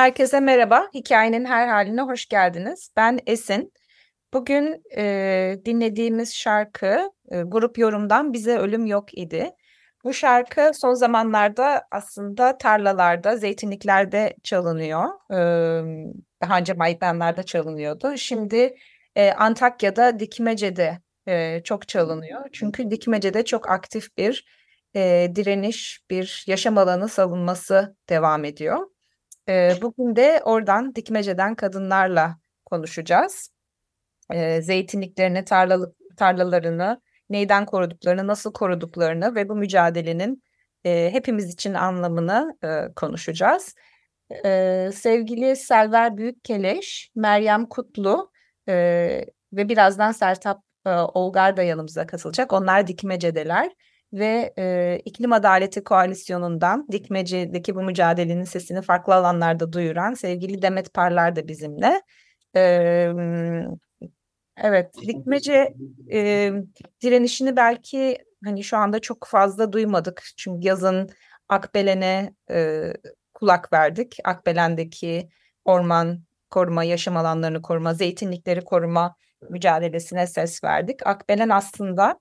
Herkese merhaba. Hikayenin her haline hoş geldiniz. Ben Esin. Bugün e, dinlediğimiz şarkı e, grup yorumdan Bize Ölüm Yok idi. Bu şarkı son zamanlarda aslında tarlalarda, zeytinliklerde çalınıyor. E, daha önce maydanlarda çalınıyordu. Şimdi e, Antakya'da, Dikmece'de e, çok çalınıyor. Çünkü Dikmece'de çok aktif bir e, direniş, bir yaşam alanı savunması devam ediyor. E, bugün de oradan Dikmece'den kadınlarla konuşacağız. E, zeytinliklerini, tarlalı, tarlalarını, neyden koruduklarını, nasıl koruduklarını ve bu mücadelenin e, hepimiz için anlamını e, konuşacağız. E, sevgili Selver Büyükkeleş, Meryem Kutlu e, ve birazdan Sertap e, Olgar da yanımıza katılacak. Onlar Dikmece'deler ve e, İklim Adaleti Koalisyonu'ndan Dikmece'deki bu mücadelenin sesini farklı alanlarda duyuran sevgili Demet Parlar da bizimle. E, evet, Dikmece e, direnişini belki hani şu anda çok fazla duymadık. Çünkü yazın Akbelen'e e, kulak verdik. Akbelen'deki orman koruma, yaşam alanlarını koruma, zeytinlikleri koruma mücadelesine ses verdik. Akbelen aslında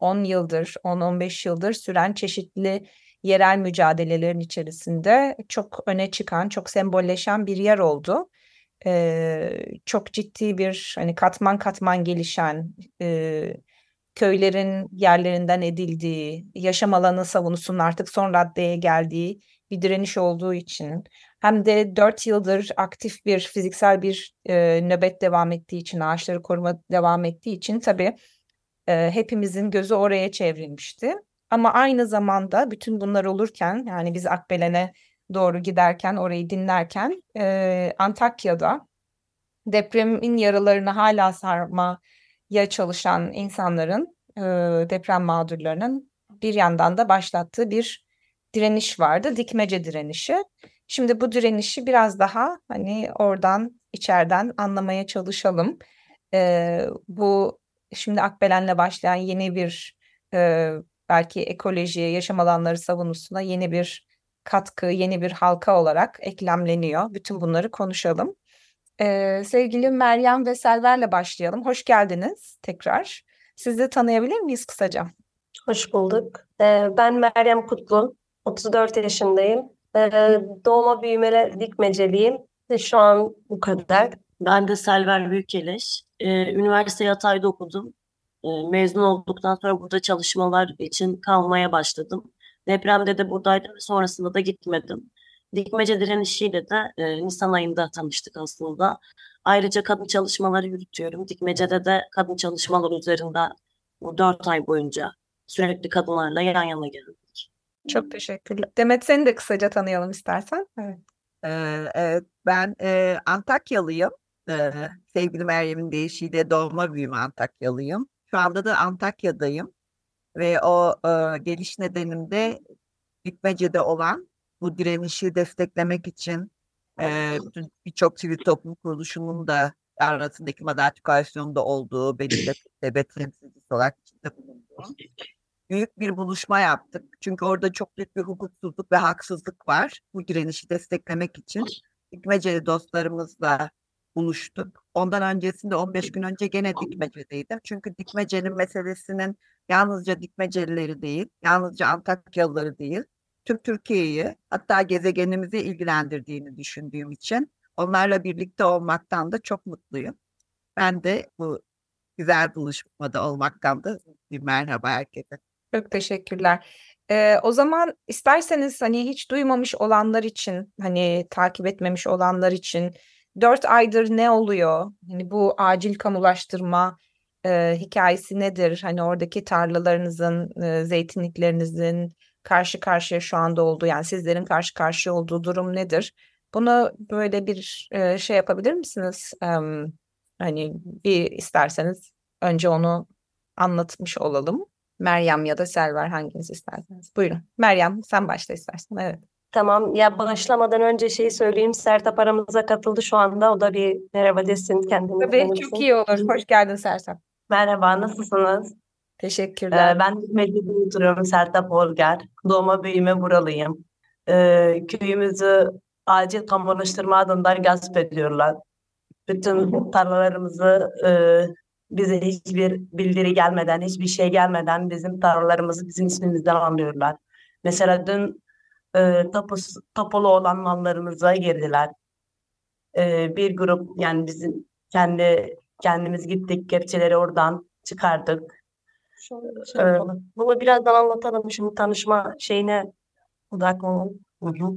10 yıldır, 10-15 yıldır süren çeşitli yerel mücadelelerin içerisinde çok öne çıkan, çok sembolleşen bir yer oldu. çok ciddi bir hani katman katman gelişen köylerin yerlerinden edildiği, yaşam alanı savunusunun artık son raddeye geldiği bir direniş olduğu için hem de 4 yıldır aktif bir fiziksel bir e, nöbet devam ettiği için, ağaçları koruma devam ettiği için tabii e, hepimizin gözü oraya çevrilmişti. Ama aynı zamanda bütün bunlar olurken yani biz Akbelen'e doğru giderken orayı dinlerken e, Antakya'da depremin yaralarını hala sarmaya çalışan insanların e, deprem mağdurlarının bir yandan da başlattığı bir direniş vardı. Dikmece direnişi. Şimdi bu direnişi biraz daha hani oradan içeriden anlamaya çalışalım. E, bu şimdi Akbelen'le başlayan yeni bir e, belki ekolojiye, yaşam alanları savunusuna yeni bir katkı, yeni bir halka olarak eklemleniyor. Bütün bunları konuşalım. Ee, sevgili Meryem ve Selver'le başlayalım. Hoş geldiniz tekrar. Sizi tanıyabilir miyiz kısaca? Hoş bulduk. Ee, ben Meryem Kutlu, 34 yaşındayım. Ee, doğma büyümeli dikmeceliyim. Şu an bu kadar. Ben de Selver Büyükeleş. Ee, üniversite yatayda okudum. Ee, mezun olduktan sonra burada çalışmalar için kalmaya başladım. Depremde de buradaydım ve sonrasında da gitmedim. Dikmece direnişiyle de e, Nisan ayında tanıştık aslında. Ayrıca kadın çalışmaları yürütüyorum. Dikmece'de de kadın çalışmaları üzerinde bu dört ay boyunca sürekli kadınlarla yan yana geldik. Çok teşekkürler. Demet seni de kısaca tanıyalım istersen. Evet. Ee, evet, ben e, Antakyalıyım. Sevgili Meryem'in deyişiyle doğma büyüme Antakyalıyım. Şu anda da Antakya'dayım. Ve o e, geliş nedenim de Dikmece'de olan bu direnişi desteklemek için e, birçok sivil toplum kuruluşunun da arasındaki Madatik Koalisyonu'nda olduğu, benim de devlet temsilcisi olarak içinde bulunduğum büyük bir buluşma yaptık. Çünkü orada çok büyük bir hukuksuzluk ve haksızlık var. Bu direnişi desteklemek için Dikmeceli dostlarımızla buluştuk. Ondan öncesinde 15 gün önce gene Dikmece'deydim. Çünkü Dikmece'nin meselesinin yalnızca Dikmecelileri değil, yalnızca Antakyalıları değil, tüm Türkiye'yi hatta gezegenimizi ilgilendirdiğini düşündüğüm için onlarla birlikte olmaktan da çok mutluyum. Ben de bu güzel buluşmada olmaktan da bir merhaba herkese. Çok teşekkürler. Ee, o zaman isterseniz hani hiç duymamış olanlar için hani takip etmemiş olanlar için dört aydır ne oluyor? Hani bu acil kamulaştırma e, hikayesi nedir? Hani oradaki tarlalarınızın, e, zeytinliklerinizin karşı karşıya şu anda olduğu yani sizlerin karşı karşıya olduğu durum nedir? Bunu böyle bir e, şey yapabilir misiniz? E, hani bir isterseniz önce onu anlatmış olalım. Meryem ya da Selver hanginiz isterseniz. Buyurun. Meryem sen başla istersen. Evet. Tamam. Ya başlamadan önce şeyi söyleyeyim. Sertap aramıza katıldı şu anda. O da bir merhaba desin kendini. Tabii tanıtsın. çok iyi olur. Hoş geldin Sertap. Merhaba, nasılsınız? Teşekkürler. Ee, ben Medine oturuyorum. Sertap Olger. Doğma büyüme buralıyım. Ee, köyümüzü acil kamulaştırma adında gasp ediyorlar. Bütün tarlalarımızı e, bize hiçbir bildiri gelmeden, hiçbir şey gelmeden bizim tarlalarımızı bizim ismimizden alıyorlar. Mesela dün e, tapus, tapulu olan mallarımıza girdiler. E, bir grup yani bizim kendi kendimiz gittik kepçeleri oradan çıkardık. Ee, bunu birazdan anlatalım şimdi tanışma şeyine odaklanalım. Hı hı.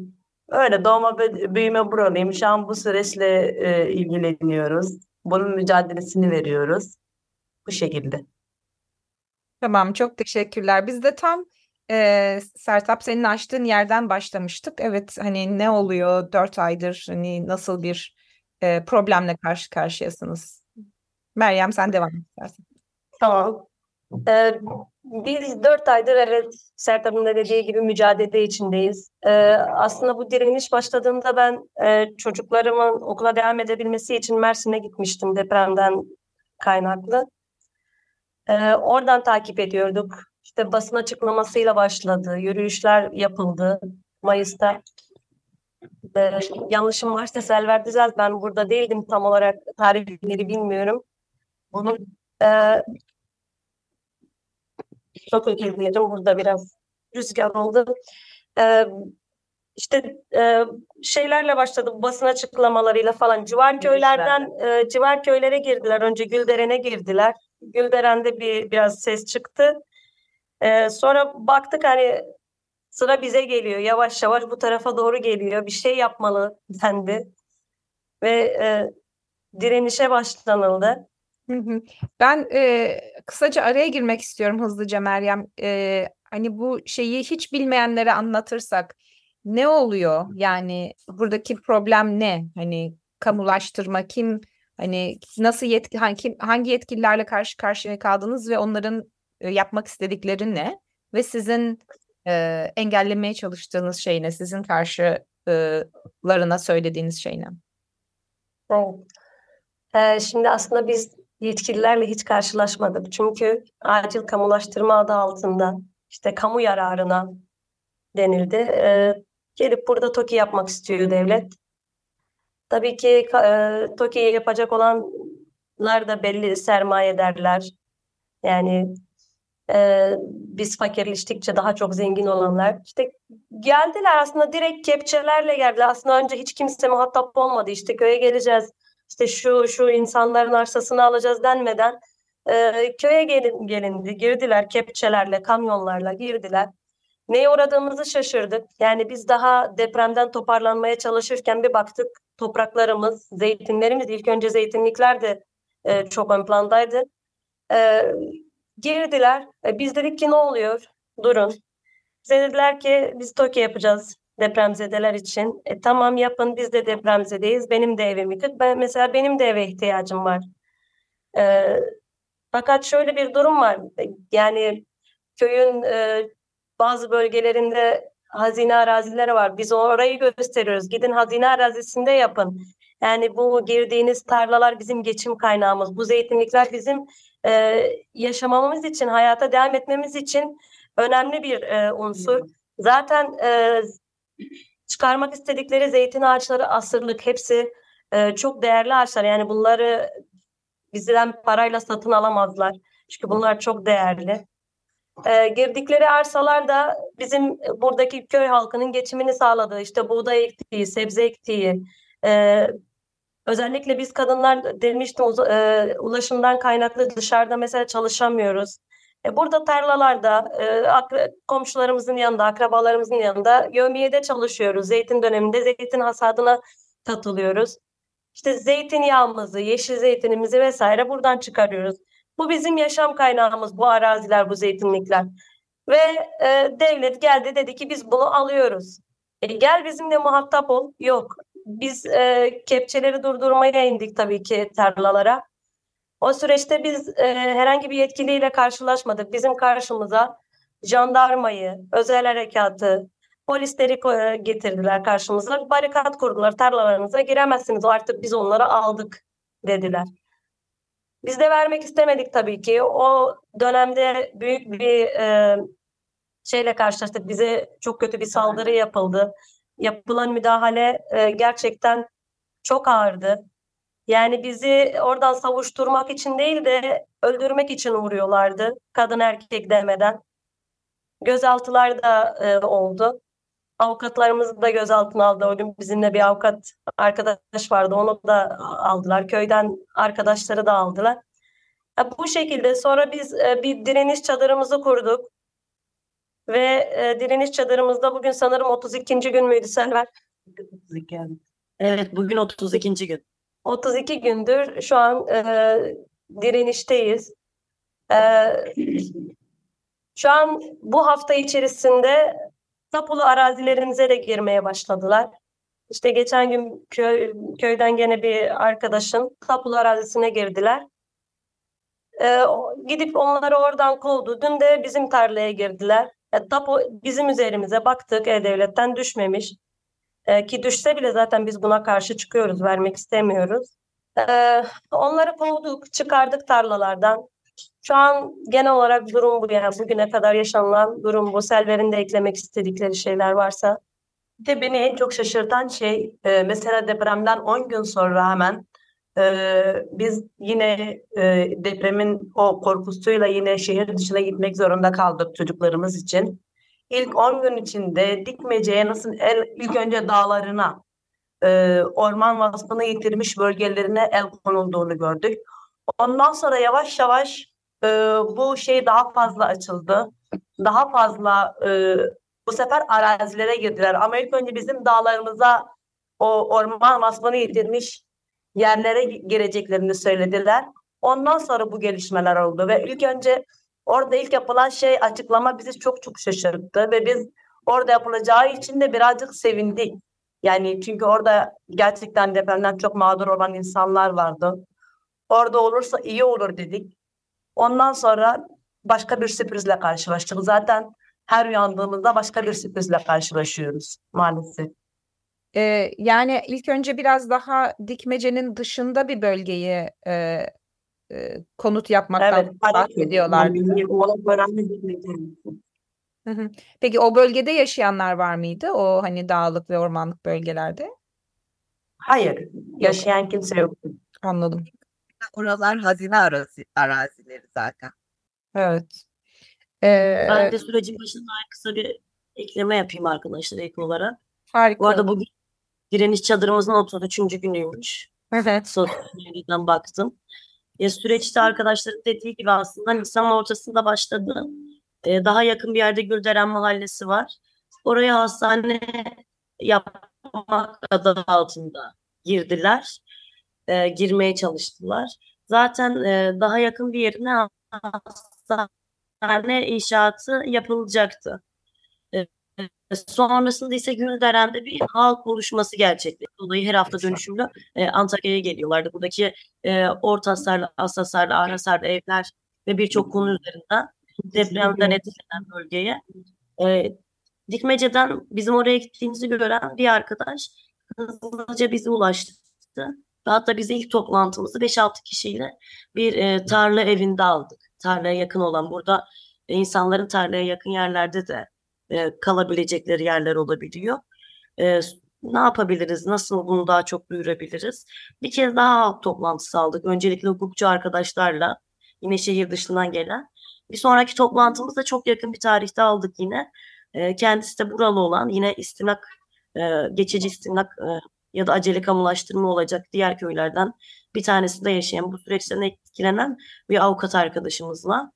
Öyle doğma bü- büyüme buralıyım. Şu an bu süreçle e, ilgileniyoruz. Bunun mücadelesini veriyoruz. Bu şekilde. Tamam, çok teşekkürler. Biz de tam e, Sertap senin açtığın yerden başlamıştık. Evet, hani ne oluyor dört aydır, hani nasıl bir e, problemle karşı karşıyasınız? Meryem sen devam istersen. Tamam. Ee, biz dört aydır evet Sertab'ın da dediği gibi mücadele içindeyiz. Ee, aslında bu direniş başladığında ben e, çocuklarımın okula devam edebilmesi için Mersin'e gitmiştim depremden kaynaklı. Ee, oradan takip ediyorduk. İşte basın açıklamasıyla başladı. Yürüyüşler yapıldı Mayıs'ta. Ee, yanlışım varsa Selver düzelt. Ben burada değildim tam olarak tarihleri bilmiyorum. Bunu e, çok özür dilerim. Burada biraz rüzgar oldu. Ee, işte e, şeylerle başladı basın açıklamalarıyla falan. Civar köylerden e, civar köylere girdiler. Önce Gülderen'e girdiler. Gülderen'de bir biraz ses çıktı. Ee, sonra baktık hani sıra bize geliyor. Yavaş yavaş bu tarafa doğru geliyor. Bir şey yapmalı dendi. Ve e, direnişe başlanıldı. Ben e, kısaca araya girmek istiyorum hızlıca Meryem. E, hani bu şeyi hiç bilmeyenlere anlatırsak ne oluyor? Yani buradaki problem ne? Hani kamulaştırma kim? Hani nasıl yetki hangi hangi yetkililerle karşı karşıya kaldınız ve onların e, yapmak istedikleri ne? Ve sizin e, engellemeye çalıştığınız şey ne? Sizin karşılarına söylediğiniz şey ne? Evet. Ee, şimdi aslında biz yetkililerle hiç karşılaşmadık. Çünkü acil kamulaştırma adı altında işte kamu yararına denildi. Ee, gelip burada TOKİ yapmak istiyor devlet. Tabii ki e, TOKİ'yi yapacak olanlar da belli sermayedarlar. Yani e, biz fakirleştikçe daha çok zengin olanlar. İşte geldiler aslında direkt kepçelerle geldiler. Aslında önce hiç kimse muhatap olmadı. İşte köye geleceğiz işte şu şu insanların arsasını alacağız denmeden e, köye gelin, gelindi. Girdiler kepçelerle, kamyonlarla girdiler. Neye uğradığımızı şaşırdık. Yani biz daha depremden toparlanmaya çalışırken bir baktık topraklarımız, zeytinlerimiz, ilk önce zeytinlikler de e, çok ön plandaydı. E, girdiler. E, biz dedik ki ne oluyor? Durun. Bize dediler ki biz TOKİ yapacağız depremzedeler için. E, tamam yapın biz de depremzedeyiz. Benim de evim yıkık. Ben, mesela benim de eve ihtiyacım var. E, fakat şöyle bir durum var. Yani köyün e, bazı bölgelerinde hazine arazileri var. Biz orayı gösteriyoruz. Gidin hazine arazisinde yapın. Yani bu girdiğiniz tarlalar bizim geçim kaynağımız. Bu zeytinlikler bizim e, yaşamamız için, hayata devam etmemiz için önemli bir e, unsur. Zaten e, çıkarmak istedikleri zeytin ağaçları asırlık hepsi e, çok değerli ağaçlar. Yani bunları bizden parayla satın alamazlar. Çünkü bunlar çok değerli. E, girdikleri arsalar da bizim buradaki köy halkının geçimini sağladığı işte buğday ektiği, sebze ektiği, e, özellikle biz kadınlar demiştim e, ulaşımdan kaynaklı dışarıda mesela çalışamıyoruz. E, burada tarlalarda e, komşularımızın yanında, akrabalarımızın yanında yövmiyede çalışıyoruz. Zeytin döneminde zeytin hasadına katılıyoruz. İşte zeytinyağımızı, yeşil zeytinimizi vesaire buradan çıkarıyoruz. Bu bizim yaşam kaynağımız, bu araziler, bu zeytinlikler. Ve e, devlet geldi dedi ki biz bunu alıyoruz. E, gel bizimle muhatap ol. Yok. Biz e, kepçeleri durdurmaya indik tabii ki tarlalara. O süreçte biz e, herhangi bir yetkiliyle karşılaşmadık. Bizim karşımıza jandarmayı, özel harekatı, polisleri getirdiler karşımıza. Barikat kurdular. Tarlalarınıza giremezsiniz. Artık biz onları aldık dediler. Biz de vermek istemedik tabii ki. O dönemde büyük bir e, şeyle karşılaştık. Bize çok kötü bir saldırı yapıldı. Yapılan müdahale e, gerçekten çok ağırdı. Yani bizi oradan savuşturmak için değil de öldürmek için vuruyorlardı. Kadın erkek demeden. Gözaltılar da e, oldu. Avukatlarımızı da gözaltına aldı. O gün bizimle bir avukat arkadaş vardı. Onu da aldılar. Köyden arkadaşları da aldılar. E, bu şekilde sonra biz e, bir direniş çadırımızı kurduk. Ve e, direniş çadırımızda bugün sanırım 32. gün müydü Selver? Evet bugün 32. gün. 32 gündür şu an e, direnişteyiz. E, şu an bu hafta içerisinde tapulu arazilerimize de girmeye başladılar. İşte geçen gün köy, köyden gene bir arkadaşın tapulu arazisine girdiler. Ee, gidip onları oradan kovdu. Dün de bizim tarlaya girdiler. E, tapu bizim üzerimize baktık E-Devlet'ten düşmemiş. E, ki düşse bile zaten biz buna karşı çıkıyoruz, vermek istemiyoruz. E, onları kovduk, çıkardık tarlalardan. Şu an genel olarak durum bu yani bugüne kadar yaşanılan durum bu. Selver'in de eklemek istedikleri şeyler varsa. De beni en çok şaşırtan şey e, mesela depremden 10 gün sonra hemen e, biz yine e, depremin o korkusuyla yine şehir dışına gitmek zorunda kaldık çocuklarımız için. İlk 10 gün içinde Dikmece'ye nasıl el, ilk önce dağlarına e, orman vasfını yitirmiş bölgelerine el konulduğunu gördük. Ondan sonra yavaş yavaş e, bu şey daha fazla açıldı. Daha fazla e, bu sefer arazilere girdiler. Ama ilk önce bizim dağlarımıza o orman vasfını yitirmiş yerlere gireceklerini söylediler. Ondan sonra bu gelişmeler oldu ve ilk önce orada ilk yapılan şey açıklama bizi çok çok şaşırttı ve biz orada yapılacağı için de birazcık sevindik. Yani çünkü orada gerçekten depremden çok mağdur olan insanlar vardı. Orada olursa iyi olur dedik. Ondan sonra başka bir sürprizle karşılaştık. Zaten her uyandığımızda başka bir sürprizle karşılaşıyoruz maalesef. Ee, yani ilk önce biraz daha dikmecenin dışında bir bölgeyi e, e, konut yapmaktan Evet, bahsediyorlar. Yani. Hı hı. Peki o bölgede yaşayanlar var mıydı? O hani dağlık ve ormanlık bölgelerde? Hayır, yaşayan kimse yok. Anladım. Oralar hazine arazi, arazileri zaten. Evet. Ee, Ben de sürecin başında kısa bir ekleme yapayım arkadaşlar ilk olarak. harika. Bu arada bugün direniş çadırımızın 33. günüymüş. Evet. Sosyal medyadan baktım. Ya süreçte arkadaşların dediği gibi aslında Nisan ortasında başladı. Ee, daha yakın bir yerde Gülderen Mahallesi var. Oraya hastane yapmak adı altında girdiler. Ee, girmeye çalıştılar. Zaten e, daha yakın bir yerine hastane inşaatı yapılacaktı. Ee, Sonrasında ise Gülderen'de bir halk buluşması gerçekleşti. Dolayı her hafta dönüşümlü e, Antakya'ya geliyorlardı. Buradaki e, orta hasarlı, az hasarlı, ağır hasarlı evler ve birçok konu üzerinden depremden etkilenen bölgeye. E, Dikmece'den bizim oraya gittiğimizi gören bir arkadaş hızlıca bize ulaştı. Hatta biz ilk toplantımızı 5-6 kişiyle bir e, tarla evinde aldık. Tarlaya yakın olan burada e, insanların tarlaya yakın yerlerde de e, kalabilecekleri yerler olabiliyor. E, ne yapabiliriz? Nasıl bunu daha çok duyurabiliriz? Bir kez daha halk toplantısı aldık. Öncelikle hukukçu arkadaşlarla yine şehir dışından gelen. Bir sonraki toplantımız da çok yakın bir tarihte aldık yine. E, kendisi de buralı olan yine istimlak, e, geçici istimlak e, ya da acele kamulaştırma olacak diğer köylerden bir tanesinde yaşayan bu süreçten etkilenen bir avukat arkadaşımızla.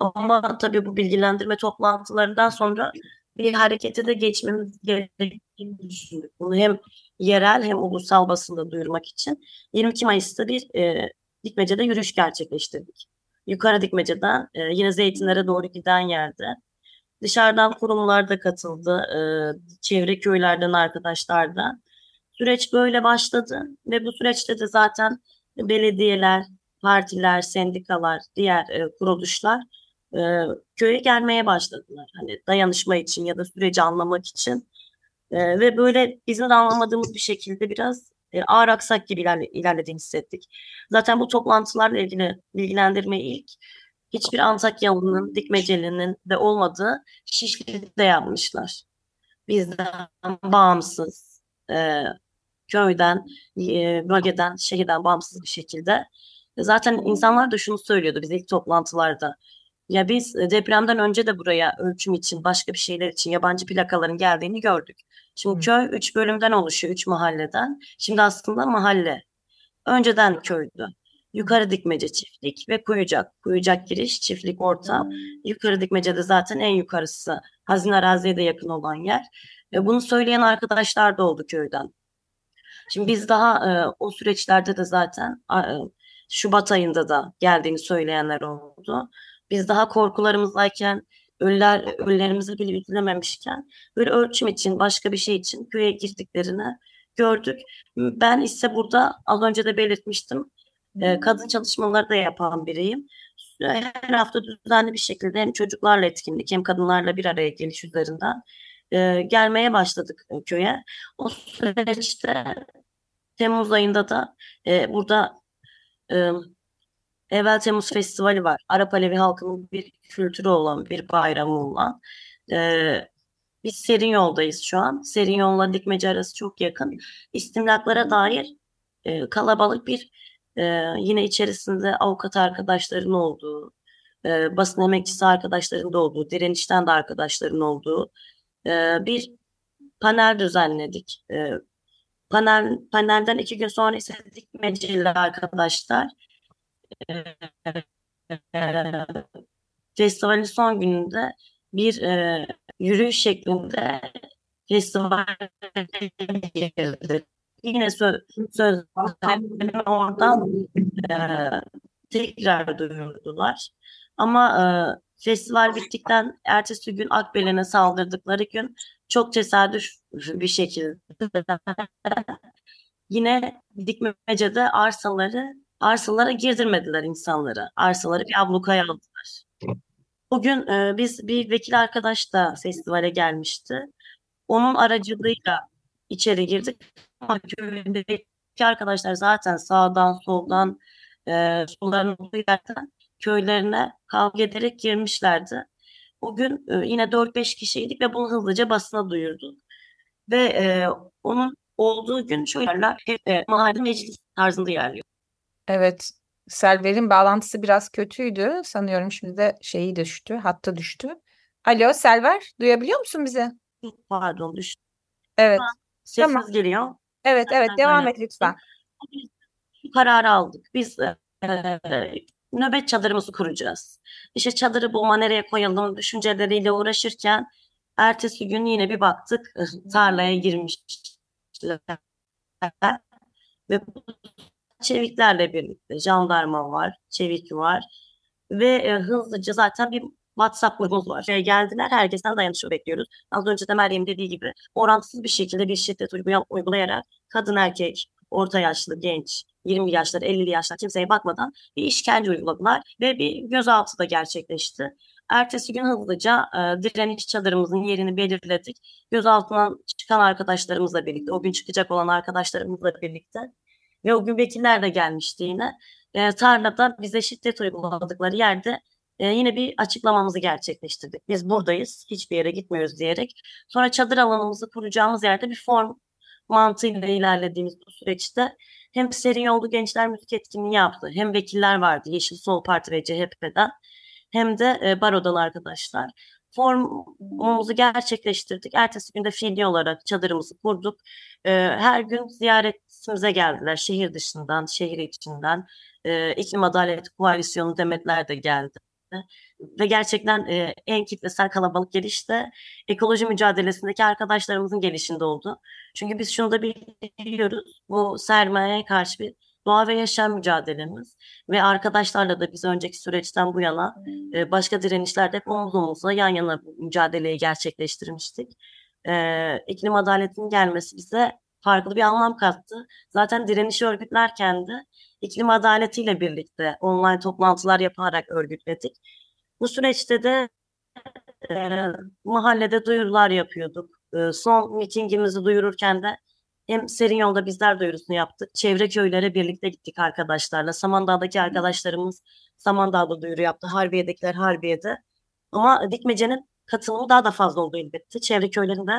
Ama tabii bu bilgilendirme toplantılarından sonra bir harekete de geçmemiz gerektiğini düşündük. Bunu hem yerel hem ulusal basında duyurmak için 22 Mayıs'ta bir e, Dikmece'de yürüyüş gerçekleştirdik. yukarı dikmeceden e, yine zeytinlere doğru giden yerde. Dışarıdan kurumlar da katıldı. E, çevre köylerden arkadaşlar da. Süreç böyle başladı ve bu süreçte de zaten belediyeler, partiler, sendikalar, diğer e, kuruluşlar e, köye gelmeye başladılar. Hani dayanışma için ya da süreci anlamak için. E, ve böyle bizim de anlamadığımız bir şekilde biraz e, ağır aksak gibi ilerle, ilerlediğini hissettik. Zaten bu toplantılarla ilgili bilgilendirme ilk hiçbir Antakyalı'nın, Dikmeceli'nin de olmadığı Şişli'de yapmışlar. Bizden bağımsız, e, köyden, e, bölgeden, şehirden bağımsız bir şekilde. Zaten insanlar da şunu söylüyordu biz ilk toplantılarda. Ya biz depremden önce de buraya ölçüm için, başka bir şeyler için yabancı plakaların geldiğini gördük. Şimdi Hı. köy üç bölümden oluşuyor, üç mahalleden. Şimdi aslında mahalle. Önceden köydü. Yukarı dikmece çiftlik ve kuyucak. Kuyucak giriş, çiftlik orta. Yukarı dikmece de zaten en yukarısı. Hazine araziye de yakın olan yer. Ve bunu söyleyen arkadaşlar da oldu köyden. Şimdi biz daha e, o süreçlerde de zaten e, Şubat ayında da geldiğini söyleyenler oldu. Biz daha korkularımızdayken ölüler, ölülerimizi bile bildirememişken böyle ölçüm için başka bir şey için köye girdiklerini gördük. Ben ise burada az önce de belirtmiştim e, kadın çalışmaları da yapan biriyim. Her hafta düzenli bir şekilde hem çocuklarla etkinlik hem kadınlarla bir araya geliş üzerinden e, gelmeye başladık e, köye. O süreçte Temmuz ayında da burada Evvel Temmuz Festivali var. Arap Alevi halkının bir kültürü olan, bir bayramı olan. E, biz Serin Yol'dayız şu an. Serin Yol'la Dikmece arası çok yakın. İstimlaklara dair e, kalabalık bir e, yine içerisinde avukat arkadaşların olduğu, e, basın emekçisi arkadaşların da olduğu, direnişten de arkadaşların olduğu e, bir panel düzenledik. E, panel panelden iki gün sonra ise dikmeceli arkadaşlar festivalin son gününde bir e, yürüyüş şeklinde festival yine söz, söz oradan e, tekrar duyurdular. Ama e, festival bittikten ertesi gün Akbelen'e saldırdıkları gün çok tesadüf bir şekilde yine Dikmece'de arsaları arsalara girdirmediler insanları. Arsaları bir ablukaya aldılar. Bugün e, biz bir vekil arkadaş da festivale gelmişti. Onun aracılığıyla içeri girdik. Ama köydeki arkadaşlar zaten sağdan soldan e, suların yerden köylerine kavga ederek girmişlerdi. Bugün e, yine 4-5 kişiydik ve bunu hızlıca basına duyurduk. Ve e, onun olduğu gün şöyle e, mahalle meclis tarzında ilerliyor. Evet. Selver'in bağlantısı biraz kötüydü. Sanıyorum şimdi de şeyi düştü, hattı düştü. Alo Selver, duyabiliyor musun bizi? Pardon düştü. Evet. Sesiniz tamam. geliyor. Evet, evet. Devam et lütfen. Kararı aldık. Biz e, nöbet çadırımızı kuracağız. İşte çadırı bulma nereye koyalım düşünceleriyle uğraşırken ertesi gün yine bir baktık tarlaya girmişler. Ve bu çeviklerle birlikte jandarma var, çevik var ve e, hızlıca zaten bir WhatsApp grubumuz var. E, geldiler herkesten dayanışma bekliyoruz. Az önce de Meryem dediği gibi orantısız bir şekilde bir şiddet uygulayarak kadın erkek, orta yaşlı, genç, 20 yaşlar, 50 yaşlar kimseye bakmadan bir işkence uyguladılar ve bir gözaltı da gerçekleşti. Ertesi gün hızlıca e, direniş çadırımızın yerini belirledik. Gözaltından çıkan arkadaşlarımızla birlikte, o gün çıkacak olan arkadaşlarımızla birlikte ve o gün vekiller de gelmişti yine. E, tarlada bize şiddet uyguladıkları yerde e, yine bir açıklamamızı gerçekleştirdik. Biz buradayız, hiçbir yere gitmiyoruz diyerek. Sonra çadır alanımızı kuracağımız yerde bir form mantığıyla ilerlediğimiz bu süreçte hem Serin Yollu Gençler Müzik Etkinliği yaptı. Hem vekiller vardı Yeşil Sol Parti ve CHP'den hem de e, barodan arkadaşlar. Formumuzu gerçekleştirdik. Ertesi günde fiili olarak çadırımızı kurduk. E, her gün ziyaretimize geldiler. Şehir dışından, şehir içinden. E, İklim Adalet Koalisyonu demetler de geldi ve gerçekten e, en kitlesel kalabalık geliş de ekoloji mücadelesindeki arkadaşlarımızın gelişinde oldu. Çünkü biz şunu da biliyoruz, bu sermayeye karşı bir doğa ve yaşam mücadelemiz ve arkadaşlarla da biz önceki süreçten bu yana e, başka direnişlerde hep omuz omuza yan yana mücadeleyi gerçekleştirmiştik. E, iklim adaletinin gelmesi bize farklı bir anlam kattı. Zaten direnişi örgütlerken de iklim adaletiyle birlikte online toplantılar yaparak örgütledik. Bu süreçte de e, mahallede duyurular yapıyorduk. E, son mitingimizi duyururken de hem Serin Yolda bizler duyurusunu yaptık. Çevre köylere birlikte gittik arkadaşlarla. Samandağ'daki arkadaşlarımız Samandağ'da duyuru yaptı. Harbiye'dekiler Harbiye'de. Ama Dikmece'nin katılımı daha da fazla oldu elbette. Çevre köylerinde.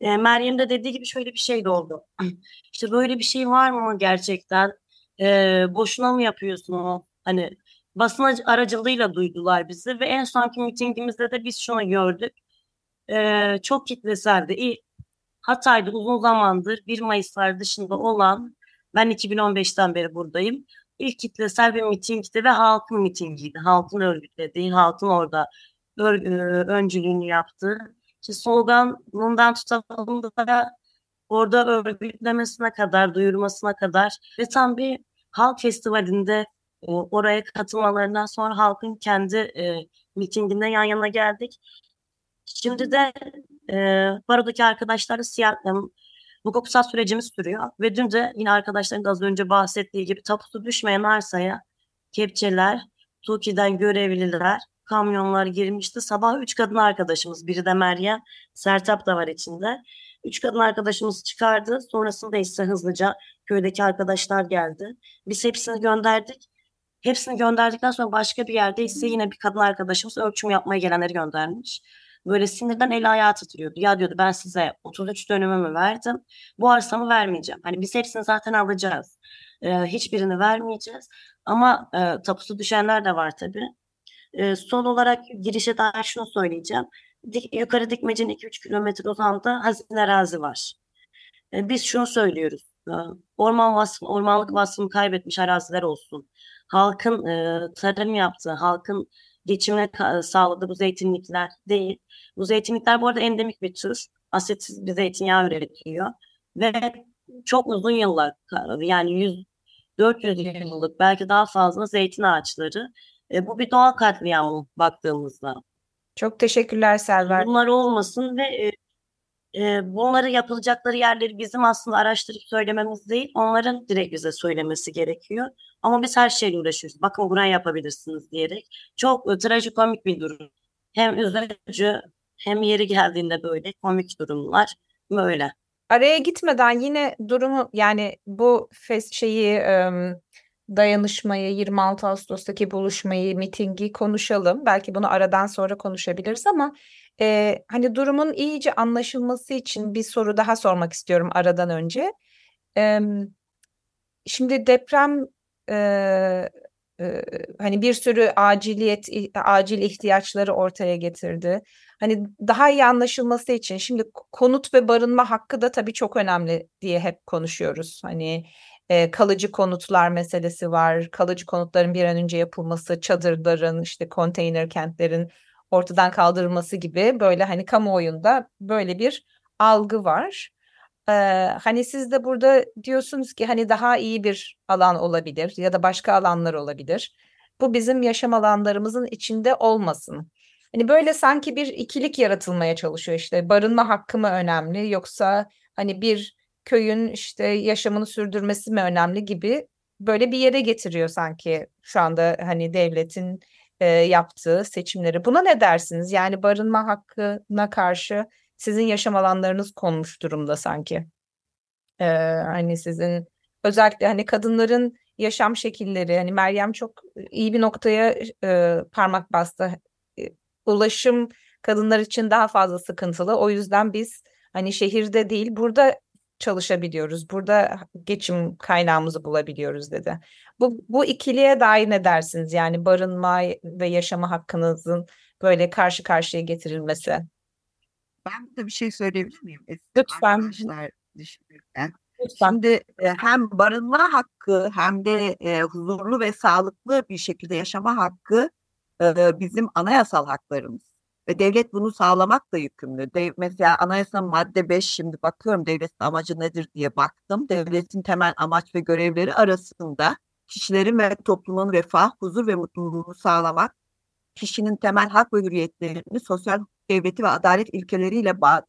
E, Meryem de dediği gibi şöyle bir şey de oldu. İşte böyle bir şey var mı gerçekten? E, boşuna mı yapıyorsun? Hani basın aracılığıyla duydular bizi ve en sonki mitingimizde de biz şunu gördük. E, çok kitleseldi. Hatay'da uzun zamandır 1 Mayıslar dışında olan ben 2015'ten beri buradayım. İlk kitlesel bir mitingdi ve halkın mitingiydi. Halkın örgütlediği, halkın orada ör, öncülüğünü yaptığı. İşte sloganından tutalım da orada örgütlemesine kadar, duyurmasına kadar ve tam bir halk festivalinde oraya katılmalarından sonra halkın kendi e, mitinginde yan yana geldik. Şimdi de e, barodaki arkadaşlarla siyah, e, hukuksal sürecimiz sürüyor. Ve dün de yine arkadaşların da az önce bahsettiği gibi tapusu düşmeyen arsaya kepçeler, TUKİ'den görevliler, kamyonlar girmişti. Sabah üç kadın arkadaşımız, biri de Meryem, Sertap da var içinde. Üç kadın arkadaşımız çıkardı. Sonrasında ise hızlıca köydeki arkadaşlar geldi. Biz hepsini gönderdik. Hepsini gönderdikten sonra başka bir yerde ise yine bir kadın arkadaşımız ölçüm yapmaya gelenleri göndermiş. Böyle sinirden el ayağı titriyordu. Ya diyordu ben size 33 dönümümü verdim. Bu arsamı vermeyeceğim. Hani biz hepsini zaten alacağız. Ee, hiçbirini vermeyeceğiz. Ama e, tapusu düşenler de var tabii. Son olarak girişe dair şunu söyleyeceğim. Dik, yukarı dikmecenin 2-3 kilometre uzağında hazine arazi var. Biz şunu söylüyoruz. Orman vasfı, ormanlık vasfını kaybetmiş araziler olsun. Halkın e, tarım yaptığı, halkın geçimine sağladığı bu zeytinlikler değil. Bu zeytinlikler bu arada endemik bir tür. Asetsiz bir zeytinyağı üretiyor. Ve çok uzun yıllar yani 100 400 yıllık belki daha fazla zeytin ağaçları. E, bu bir doğal katliam baktığımızda. Çok teşekkürler Selver. Bunlar olmasın ve e, e, bunları yapılacakları yerleri bizim aslında araştırıp söylememiz değil, onların direkt bize söylemesi gerekiyor. Ama biz her şeyle uğraşıyoruz. Bakın burayı yapabilirsiniz diyerek. Çok e, trajikomik bir durum. Hem üzücü hem yeri geldiğinde böyle komik durumlar böyle. Araya gitmeden yine durumu yani bu fes şeyi ım, dayanışmayı 26 Ağustos'taki buluşmayı mitingi konuşalım. Belki bunu aradan sonra konuşabiliriz ama e, hani durumun iyice anlaşılması için bir soru daha sormak istiyorum aradan önce. E, şimdi deprem e, e, hani bir sürü aciliyet acil ihtiyaçları ortaya getirdi. Hani daha iyi anlaşılması için şimdi konut ve barınma hakkı da tabii çok önemli diye hep konuşuyoruz. Hani kalıcı konutlar meselesi var. Kalıcı konutların bir an önce yapılması, çadırların, işte konteyner kentlerin ortadan kaldırılması gibi böyle hani kamuoyunda böyle bir algı var. Ee, hani siz de burada diyorsunuz ki hani daha iyi bir alan olabilir ya da başka alanlar olabilir. Bu bizim yaşam alanlarımızın içinde olmasın. Hani böyle sanki bir ikilik yaratılmaya çalışıyor işte barınma hakkı mı önemli yoksa hani bir köyün işte yaşamını sürdürmesi mi önemli gibi böyle bir yere getiriyor sanki şu anda hani devletin e, yaptığı seçimleri. Buna ne dersiniz? Yani barınma hakkına karşı sizin yaşam alanlarınız konmuş durumda sanki. Ee, hani sizin özellikle hani kadınların yaşam şekilleri hani Meryem çok iyi bir noktaya e, parmak bastı. E, ulaşım kadınlar için daha fazla sıkıntılı. O yüzden biz hani şehirde değil burada çalışabiliyoruz. Burada geçim kaynağımızı bulabiliyoruz dedi. Bu, bu ikiliye dair ne dersiniz? Yani barınma ve yaşama hakkınızın böyle karşı karşıya getirilmesi. Ben de bir şey söyleyebilir miyim? Lütfen. Arkadaşlar düşünürken. Lütfen. Şimdi hem barınma hakkı hem de e, huzurlu ve sağlıklı bir şekilde yaşama hakkı e, bizim anayasal haklarımız. Ve devlet bunu sağlamakla yükümlü. Dev, mesela anayasa madde 5 şimdi bakıyorum devletin amacı nedir diye baktım. Devletin temel amaç ve görevleri arasında kişilerin ve toplumun refah, huzur ve mutluluğunu sağlamak, kişinin temel hak ve hürriyetlerini sosyal devleti ve adalet ilkeleriyle bağ,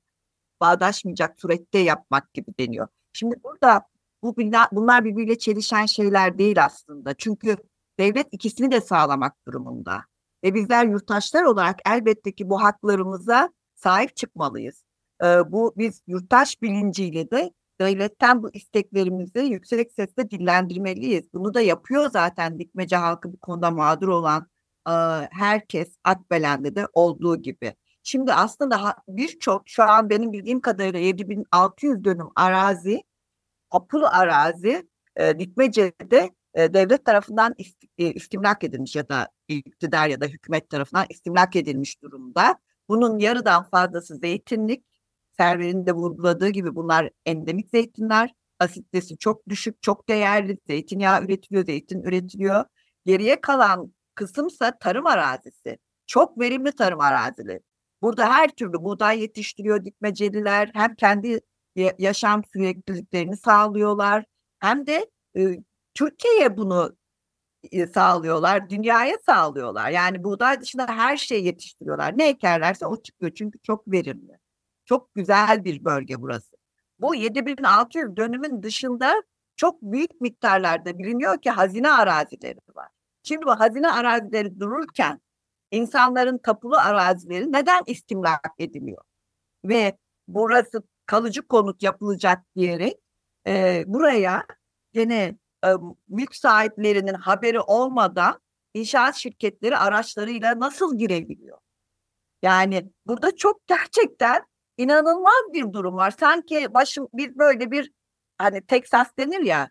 bağdaşmayacak surette yapmak gibi deniyor. Şimdi burada bu bunlar birbiriyle çelişen şeyler değil aslında. Çünkü devlet ikisini de sağlamak durumunda. Ve bizler yurttaşlar olarak elbette ki bu haklarımıza sahip çıkmalıyız. Ee, bu biz yurttaş bilinciyle de devletten bu isteklerimizi yüksek sesle dillendirmeliyiz. Bunu da yapıyor zaten dikmece halkı bu konuda mağdur olan e, herkes Akbelen'de de olduğu gibi. Şimdi aslında birçok şu an benim bildiğim kadarıyla 7600 dönüm arazi, apulu arazi e, Dikmece'de devlet tarafından ist, e, istimlak edilmiş ya da iktidar ya da hükümet tarafından istimlak edilmiş durumda. Bunun yarıdan fazlası zeytinlik. Server'in de vurguladığı gibi bunlar endemik zeytinler. Asitesi çok düşük, çok değerli. Zeytinyağı üretiliyor, zeytin üretiliyor. Geriye kalan kısımsa tarım arazisi. Çok verimli tarım arazileri. Burada her türlü buğday yetiştiriyor dikmeceliler. Hem kendi yaşam sürekliliklerini sağlıyorlar. Hem de Türkiye'ye bunu sağlıyorlar, dünyaya sağlıyorlar. Yani buğday dışında her şeyi yetiştiriyorlar. Ne ekerlerse o çıkıyor çünkü çok verimli. Çok güzel bir bölge burası. Bu 7600 dönümün dışında çok büyük miktarlarda biliniyor ki hazine arazileri var. Şimdi bu hazine arazileri dururken insanların tapulu arazileri neden istimlak ediliyor? Ve burası kalıcı konut yapılacak diyerek e, buraya gene e, mülk sahiplerinin haberi olmadan inşaat şirketleri araçlarıyla nasıl girebiliyor? Yani burada çok gerçekten inanılmaz bir durum var. Sanki başım bir böyle bir hani Texas denir ya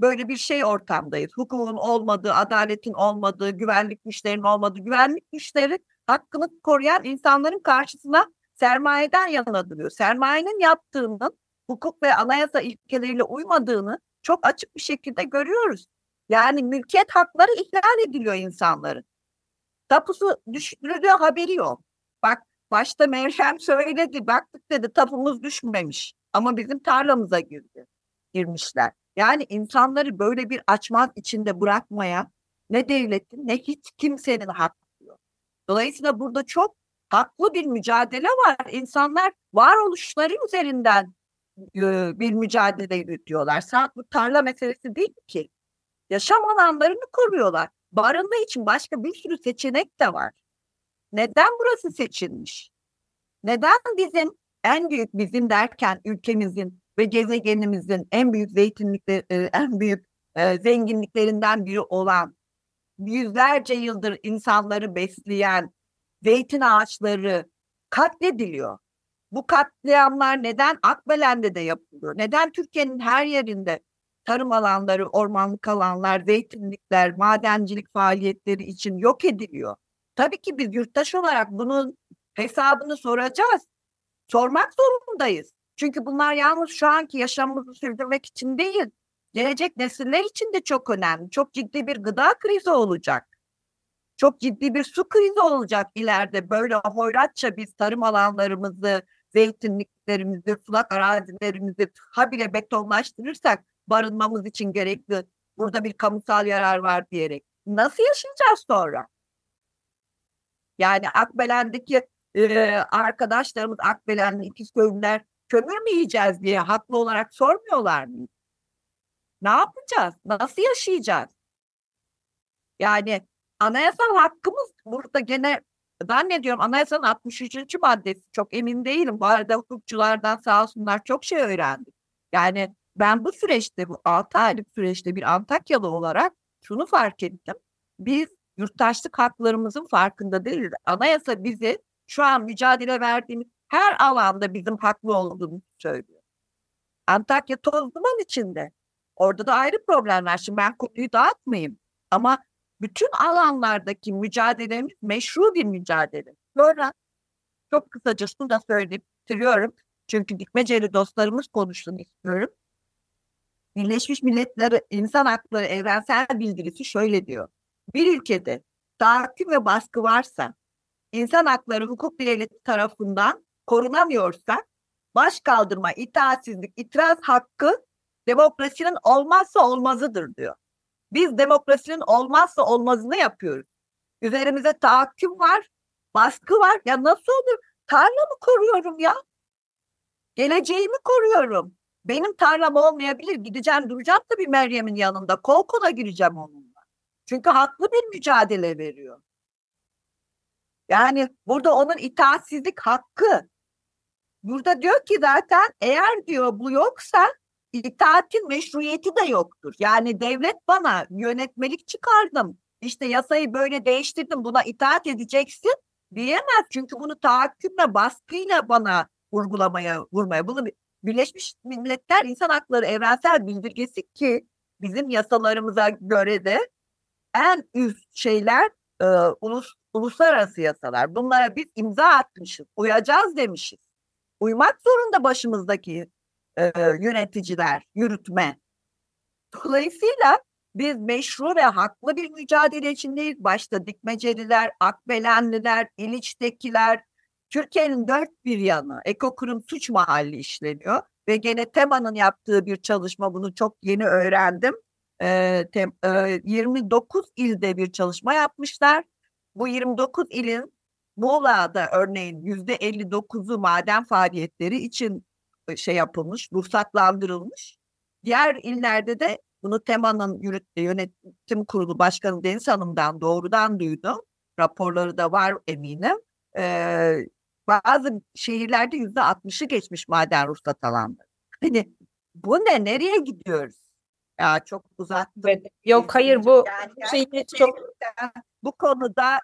böyle bir şey ortamdayız. Hukukun olmadığı, adaletin olmadığı, güvenlik güçlerinin olmadığı, güvenlik güçleri hakkını koruyan insanların karşısına sermayeden yana duruyor. Sermayenin yaptığının hukuk ve anayasa ilkeleriyle uymadığını çok açık bir şekilde görüyoruz. Yani mülkiyet hakları ihlal ediliyor insanların. Tapusu düşürülüyor haberi yok. Bak başta Meryem söyledi baktık dedi tapumuz düşmemiş ama bizim tarlamıza girdi girmişler. Yani insanları böyle bir açmaz içinde bırakmaya ne devletin ne hiç kimsenin hakkı yok. Dolayısıyla burada çok haklı bir mücadele var. İnsanlar varoluşları üzerinden bir mücadele yürütüyorlar. Saat bu tarla meselesi değil ki. Yaşam alanlarını koruyorlar. Barınma için başka bir sürü seçenek de var. Neden burası seçilmiş? Neden bizim en büyük bizim derken ülkemizin ve gezegenimizin en büyük zeytinlikleri, en büyük zenginliklerinden biri olan yüzlerce yıldır insanları besleyen zeytin ağaçları katlediliyor. Bu katliamlar neden Akbelen'de de yapılıyor? Neden Türkiye'nin her yerinde tarım alanları, ormanlık alanlar, zeytinlikler, madencilik faaliyetleri için yok ediliyor? Tabii ki biz yurttaş olarak bunun hesabını soracağız. Sormak zorundayız. Çünkü bunlar yalnız şu anki yaşamımızı sürdürmek için değil, gelecek nesiller için de çok önemli. Çok ciddi bir gıda krizi olacak. Çok ciddi bir su krizi olacak ileride. Böyle hoyratça biz tarım alanlarımızı, zeytinliklerimizi, sulak arazilerimizi habire betonlaştırırsak barınmamız için gerekli burada bir kamusal yarar var diyerek nasıl yaşayacağız sonra? Yani Akbelen'deki e, arkadaşlarımız Akbelen'li İkizköylüler kömür mü yiyeceğiz diye haklı olarak sormuyorlar mı? Ne yapacağız? Nasıl yaşayacağız? Yani anayasal hakkımız burada gene ben ne diyorum anayasanın 63. maddesi çok emin değilim. Bu arada hukukçulardan sağ olsunlar çok şey öğrendik. Yani ben bu süreçte bu 6 aylık süreçte bir Antakyalı olarak şunu fark ettim. Biz yurttaşlık haklarımızın farkında değiliz. Anayasa bizi şu an mücadele verdiğimiz her alanda bizim haklı olduğumuzu söylüyor. Antakya toz duman içinde. Orada da ayrı problemler. Şimdi ben konuyu dağıtmayayım. Ama bütün alanlardaki mücadelemiz meşru bir mücadele. Sonra çok kısaca şunu da söyleyip bitiriyorum. Çünkü dikmeceli dostlarımız konuşsun istiyorum. Birleşmiş Milletler İnsan Hakları Evrensel Bildirisi şöyle diyor. Bir ülkede tahakküm ve baskı varsa insan hakları hukuk devleti tarafından korunamıyorsa baş kaldırma, itaatsizlik, itiraz hakkı demokrasinin olmazsa olmazıdır diyor. Biz demokrasinin olmazsa olmazını yapıyoruz. Üzerimize tahakküm var, baskı var. Ya nasıl olur? Tarla mı koruyorum ya? Geleceğimi koruyorum. Benim tarlam olmayabilir. Gideceğim duracağım da bir Meryem'in yanında. Kol kola gireceğim onunla. Çünkü haklı bir mücadele veriyor. Yani burada onun itaatsizlik hakkı. Burada diyor ki zaten eğer diyor bu yoksa itaatin meşruiyeti de yoktur. Yani devlet bana yönetmelik çıkardım. İşte yasayı böyle değiştirdim buna itaat edeceksin diyemez. Çünkü bunu tahakkümle baskıyla bana vurgulamaya vurmaya. Bunu Birleşmiş Milletler İnsan Hakları Evrensel Bildirgesi ki bizim yasalarımıza göre de en üst şeyler e, ulus, uluslararası yasalar. Bunlara biz imza atmışız, uyacağız demişiz. Uymak zorunda başımızdaki e, yöneticiler, yürütme. Dolayısıyla biz meşru ve haklı bir mücadele içindeyiz. Başta Dikmeceliler, Akbelenliler, İliç'tekiler, Türkiye'nin dört bir yanı ekokurum suç mahalli işleniyor ve gene TEMA'nın yaptığı bir çalışma bunu çok yeni öğrendim. E, tem, e, 29 ilde bir çalışma yapmışlar. Bu 29 ilin Muğla'da örneğin yüzde 59'u maden faaliyetleri için şey yapılmış, ruhsatlandırılmış. Diğer illerde de bunu TEMA'nın yönetim kurulu başkanı Deniz Hanım'dan doğrudan duydum. Raporları da var eminim. Ee, bazı şehirlerde yüzde altmışı geçmiş maden ruhsat alanları. Hani bu ne? Nereye gidiyoruz? Ya çok uzattım. Evet. Yok hayır bu yani şey çok bu konuda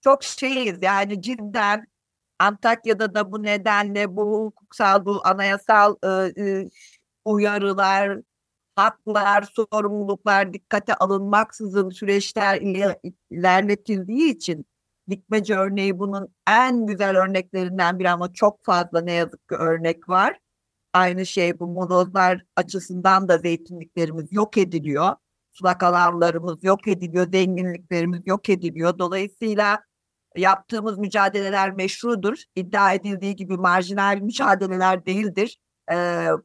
çok şeyiz yani cidden Antakya'da da bu nedenle bu hukuksal bu anayasal e, e, uyarılar haklar, sorumluluklar dikkate alınmaksızın süreçler ilerletildiği için dikmece örneği bunun en güzel örneklerinden biri ama çok fazla ne yazık ki örnek var. Aynı şey bu molozlar açısından da zeytinliklerimiz yok ediliyor. Sulak alanlarımız yok ediliyor, zenginliklerimiz yok ediliyor. Dolayısıyla yaptığımız mücadeleler meşrudur. İddia edildiği gibi marjinal mücadeleler değildir. E,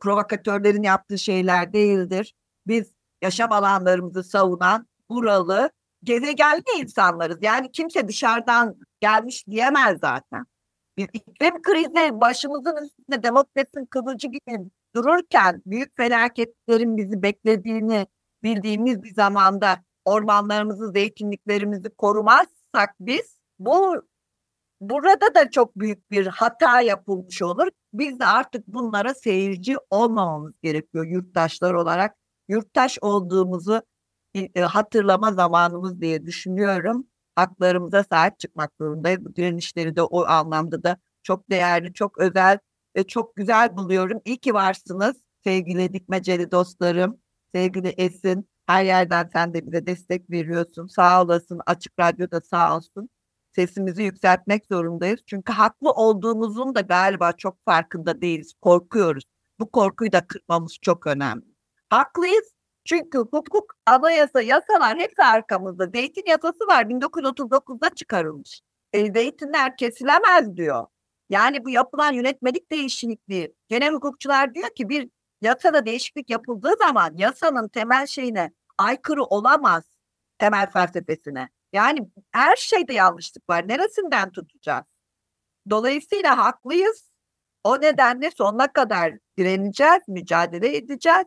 provokatörlerin yaptığı şeyler değildir. Biz yaşam alanlarımızı savunan buralı gezegenli insanlarız. Yani kimse dışarıdan gelmiş diyemez zaten. Bir iklim krizi başımızın üstünde demokrasinin kılıcı gibi dururken büyük felaketlerin bizi beklediğini bildiğimiz bir zamanda ormanlarımızı, zeytinliklerimizi korumazsak biz bu burada da çok büyük bir hata yapılmış olur. Biz de artık bunlara seyirci olmamamız gerekiyor yurttaşlar olarak. Yurttaş olduğumuzu e, hatırlama zamanımız diye düşünüyorum. Haklarımıza sahip çıkmak zorundayız. Bu direnişleri de o anlamda da çok değerli, çok özel ve çok güzel buluyorum. İyi ki varsınız sevgili dikmeceli dostlarım, sevgili Esin. Her yerden sen de bize destek veriyorsun. Sağ olasın. Açık Radyo'da sağ olsun. Sesimizi yükseltmek zorundayız. Çünkü haklı olduğumuzun da galiba çok farkında değiliz. Korkuyoruz. Bu korkuyu da kırmamız çok önemli. Haklıyız çünkü hukuk, anayasa, yasalar hepsi arkamızda. Zeytin yasası var 1939'da çıkarılmış. E, zeytinler kesilemez diyor. Yani bu yapılan yönetmelik değişikliği. Genel hukukçular diyor ki bir yasada değişiklik yapıldığı zaman yasanın temel şeyine aykırı olamaz temel felsefesine. Yani her şeyde yanlışlık var. Neresinden tutacağız? Dolayısıyla haklıyız. O nedenle sonuna kadar direneceğiz, mücadele edeceğiz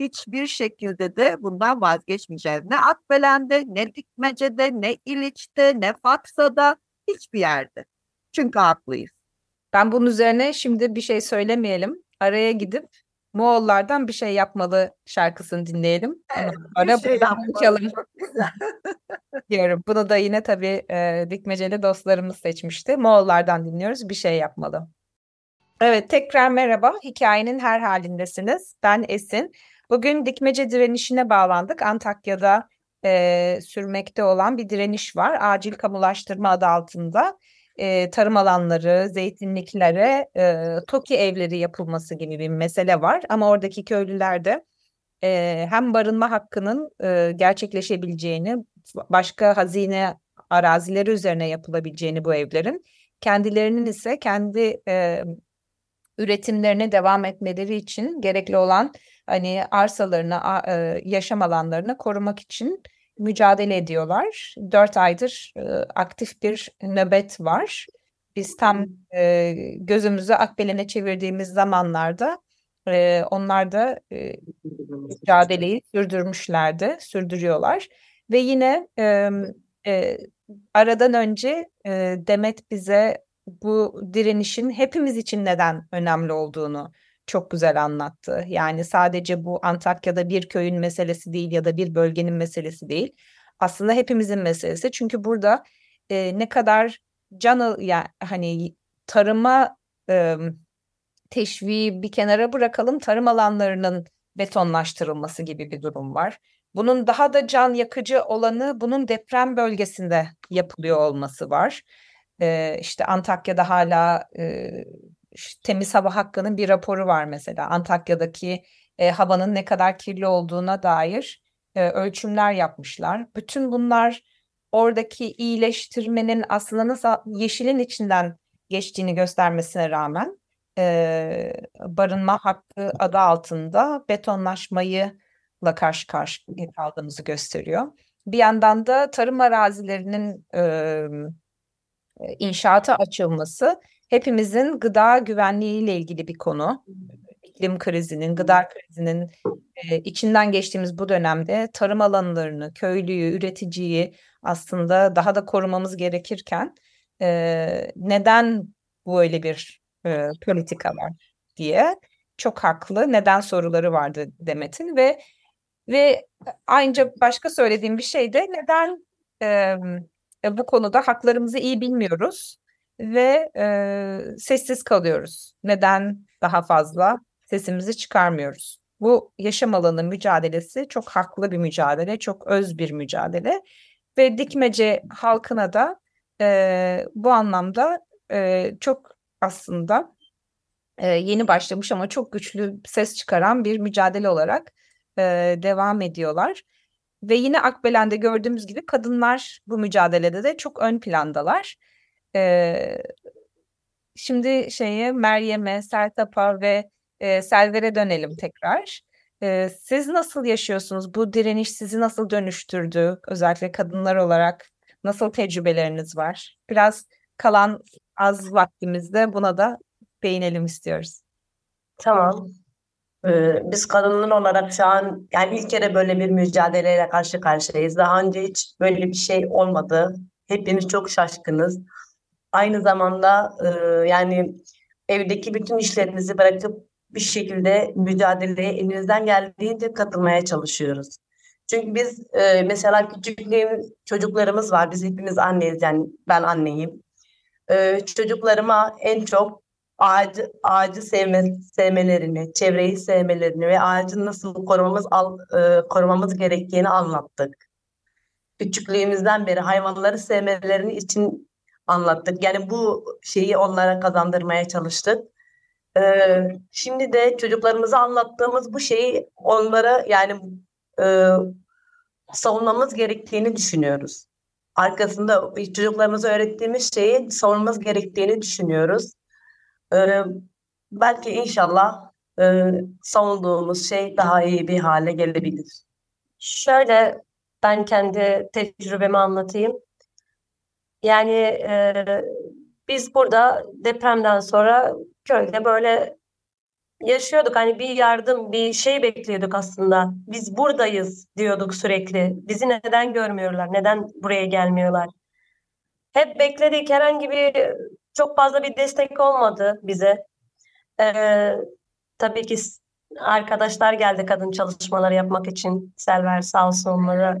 hiçbir şekilde de bundan vazgeçmeyeceğiz. Ne Akbelen'de, ne Dikmece'de, ne İliç'te, ne Faksa'da, hiçbir yerde. Çünkü haklıyız. Ben bunun üzerine şimdi bir şey söylemeyelim. Araya gidip Moğollardan bir şey yapmalı şarkısını dinleyelim. Evet, Ara şey çalalım. diyorum. Bunu da yine tabii e, Dikmeceli dostlarımız seçmişti. Moğollardan dinliyoruz. Bir şey yapmalı. Evet tekrar merhaba. Hikayenin her halindesiniz. Ben Esin. Bugün dikmece direnişine bağlandık. Antakya'da e, sürmekte olan bir direniş var. Acil kamulaştırma adı altında e, tarım alanları, zeytinliklere e, TOKİ evleri yapılması gibi bir mesele var. Ama oradaki köylüler de e, hem barınma hakkının e, gerçekleşebileceğini, başka hazine arazileri üzerine yapılabileceğini bu evlerin, kendilerinin ise kendi e, üretimlerine devam etmeleri için gerekli olan hani arsalarını, e, yaşam alanlarını korumak için mücadele ediyorlar. Dört aydır e, aktif bir nöbet var. Biz tam e, gözümüzü Akbelen'e çevirdiğimiz zamanlarda e, onlar da e, mücadeleyi sürdürmüşlerdi, sürdürüyorlar. Ve yine aradan önce Demet bize bu direnişin hepimiz için neden önemli olduğunu çok güzel anlattı. Yani sadece bu Antakya'da bir köyün meselesi değil ya da bir bölgenin meselesi değil. Aslında hepimizin meselesi. Çünkü burada e, ne kadar canı yani hani tarıma e, teşviği bir kenara bırakalım tarım alanlarının betonlaştırılması gibi bir durum var. Bunun daha da can yakıcı olanı bunun deprem bölgesinde yapılıyor olması var. Ee, işte Antakya'da hala e, temiz hava hakkının bir raporu var mesela. Antakya'daki e, havanın ne kadar kirli olduğuna dair e, ölçümler yapmışlar. Bütün bunlar oradaki iyileştirmenin aslında nasıl yeşilin içinden geçtiğini göstermesine rağmen e, barınma hakkı adı altında betonlaşmayı la karşı karşıya kaldığımızı gösteriyor. Bir yandan da tarım arazilerinin e, inşaata açılması hepimizin gıda güvenliğiyle ilgili bir konu. İklim krizinin, gıda krizinin e, içinden geçtiğimiz bu dönemde tarım alanlarını, köylüyü, üreticiyi aslında daha da korumamız gerekirken e, neden böyle bir e, politika var diye çok haklı neden soruları vardı Demet'in ve ve ayrıca başka söylediğim bir şey de neden e, bu konuda haklarımızı iyi bilmiyoruz ve e, sessiz kalıyoruz. Neden daha fazla sesimizi çıkarmıyoruz? Bu yaşam alanı mücadelesi çok haklı bir mücadele, çok öz bir mücadele ve Dikmece halkına da e, bu anlamda e, çok aslında e, yeni başlamış ama çok güçlü ses çıkaran bir mücadele olarak e, devam ediyorlar. Ve yine Akbelen'de gördüğümüz gibi kadınlar bu mücadelede de çok ön plandalar. E, şimdi şeye Meryem'e, Sertap'a ve e, Selver'e dönelim tekrar. E, siz nasıl yaşıyorsunuz? Bu direniş sizi nasıl dönüştürdü? Özellikle kadınlar olarak nasıl tecrübeleriniz var? Biraz kalan az vaktimizde buna da değinelim istiyoruz. Tamam. Biz kadınlar olarak şu an yani ilk kere böyle bir mücadeleyle karşı karşıyayız. Daha önce hiç böyle bir şey olmadı. Hepimiz çok şaşkınız. Aynı zamanda e, yani evdeki bütün işlerimizi bırakıp bir şekilde mücadeleye elimizden geldiğince katılmaya çalışıyoruz. Çünkü biz e, mesela küçüklüğüm çocuklarımız var. Biz hepimiz anneyiz yani ben anneyim. E, çocuklarıma en çok ağacı, ağacı sevme, sevmelerini, çevreyi sevmelerini ve ağacın nasıl korumamız al, e, korumamız gerektiğini anlattık. Küçüklüğümüzden beri hayvanları sevmelerini için anlattık. Yani bu şeyi onlara kazandırmaya çalıştık. Ee, şimdi de çocuklarımıza anlattığımız bu şeyi onlara yani e, savunmamız gerektiğini düşünüyoruz. Arkasında çocuklarımıza öğrettiğimiz şeyi savunmamız gerektiğini düşünüyoruz. Ee, belki inşallah e, savunduğumuz şey daha iyi bir hale gelebilir. Şöyle ben kendi tecrübemi anlatayım. Yani e, biz burada depremden sonra köyde böyle yaşıyorduk. Hani bir yardım, bir şey bekliyorduk aslında. Biz buradayız diyorduk sürekli. Bizi neden görmüyorlar? Neden buraya gelmiyorlar? Hep bekledik. Herhangi bir çok fazla bir destek olmadı bize. Ee, tabii ki arkadaşlar geldi kadın çalışmaları yapmak için. Selver sağ olsun onlara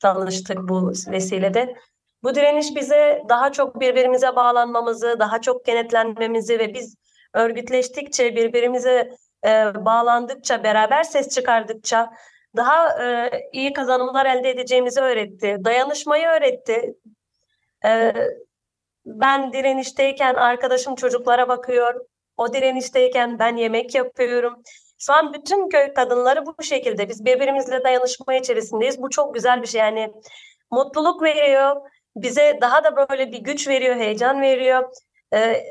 tanıştık bu vesilede. Bu direniş bize daha çok birbirimize bağlanmamızı, daha çok kenetlenmemizi ve biz örgütleştikçe, birbirimize e, bağlandıkça, beraber ses çıkardıkça daha e, iyi kazanımlar elde edeceğimizi öğretti. Dayanışmayı öğretti. E, ben direnişteyken arkadaşım çocuklara bakıyor. O direnişteyken ben yemek yapıyorum. Şu an bütün köy kadınları bu şekilde. Biz birbirimizle dayanışma içerisindeyiz. Bu çok güzel bir şey. Yani mutluluk veriyor. Bize daha da böyle bir güç veriyor, heyecan veriyor. E,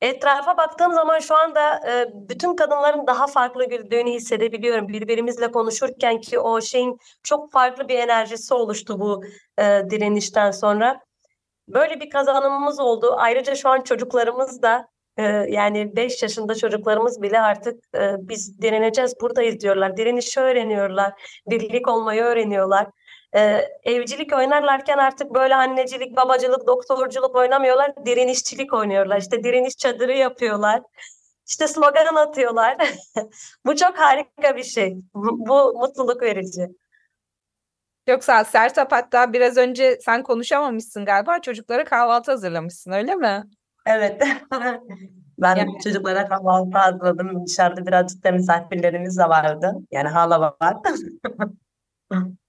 etrafa baktığım zaman şu anda e, bütün kadınların daha farklı güldüğünü hissedebiliyorum. Birbirimizle konuşurken ki o şeyin çok farklı bir enerjisi oluştu bu e, direnişten sonra. Böyle bir kazanımımız oldu. Ayrıca şu an çocuklarımız da e, yani 5 yaşında çocuklarımız bile artık e, biz direneceğiz buradayız diyorlar. Direnişi öğreniyorlar. Birlik olmayı öğreniyorlar. E, evcilik oynarlarken artık böyle annecilik, babacılık, doktorculuk oynamıyorlar. Direnişçilik oynuyorlar. İşte direniş çadırı yapıyorlar. İşte slogan atıyorlar. Bu çok harika bir şey. Bu mutluluk verici. Ol. Sertap hatta biraz önce sen konuşamamışsın galiba. Çocuklara kahvaltı hazırlamışsın öyle mi? Evet. ben Yani- çocuklara kahvaltı hazırladım. Dışarıda birazcık da misafirlerimiz de vardı. Yani hala var.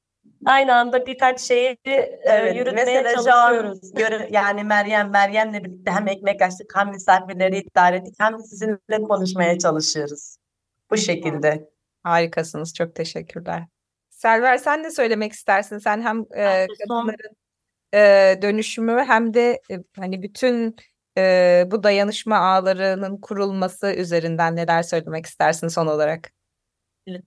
Aynı anda birkaç şeyi e, Evet, yürütmeye mesela şu an çalışıyoruz. göre- yani Meryem Meryem'le birlikte hem ekmek açtık hem misafirleri idare ettik hem de sizinle konuşmaya çalışıyoruz. Bu şekilde. Harikasınız. Çok teşekkürler. Selver sen ne söylemek istersin? Sen hem e, de kadınların e, dönüşümü hem de e, hani bütün e, bu dayanışma ağlarının kurulması üzerinden neler söylemek istersin son olarak?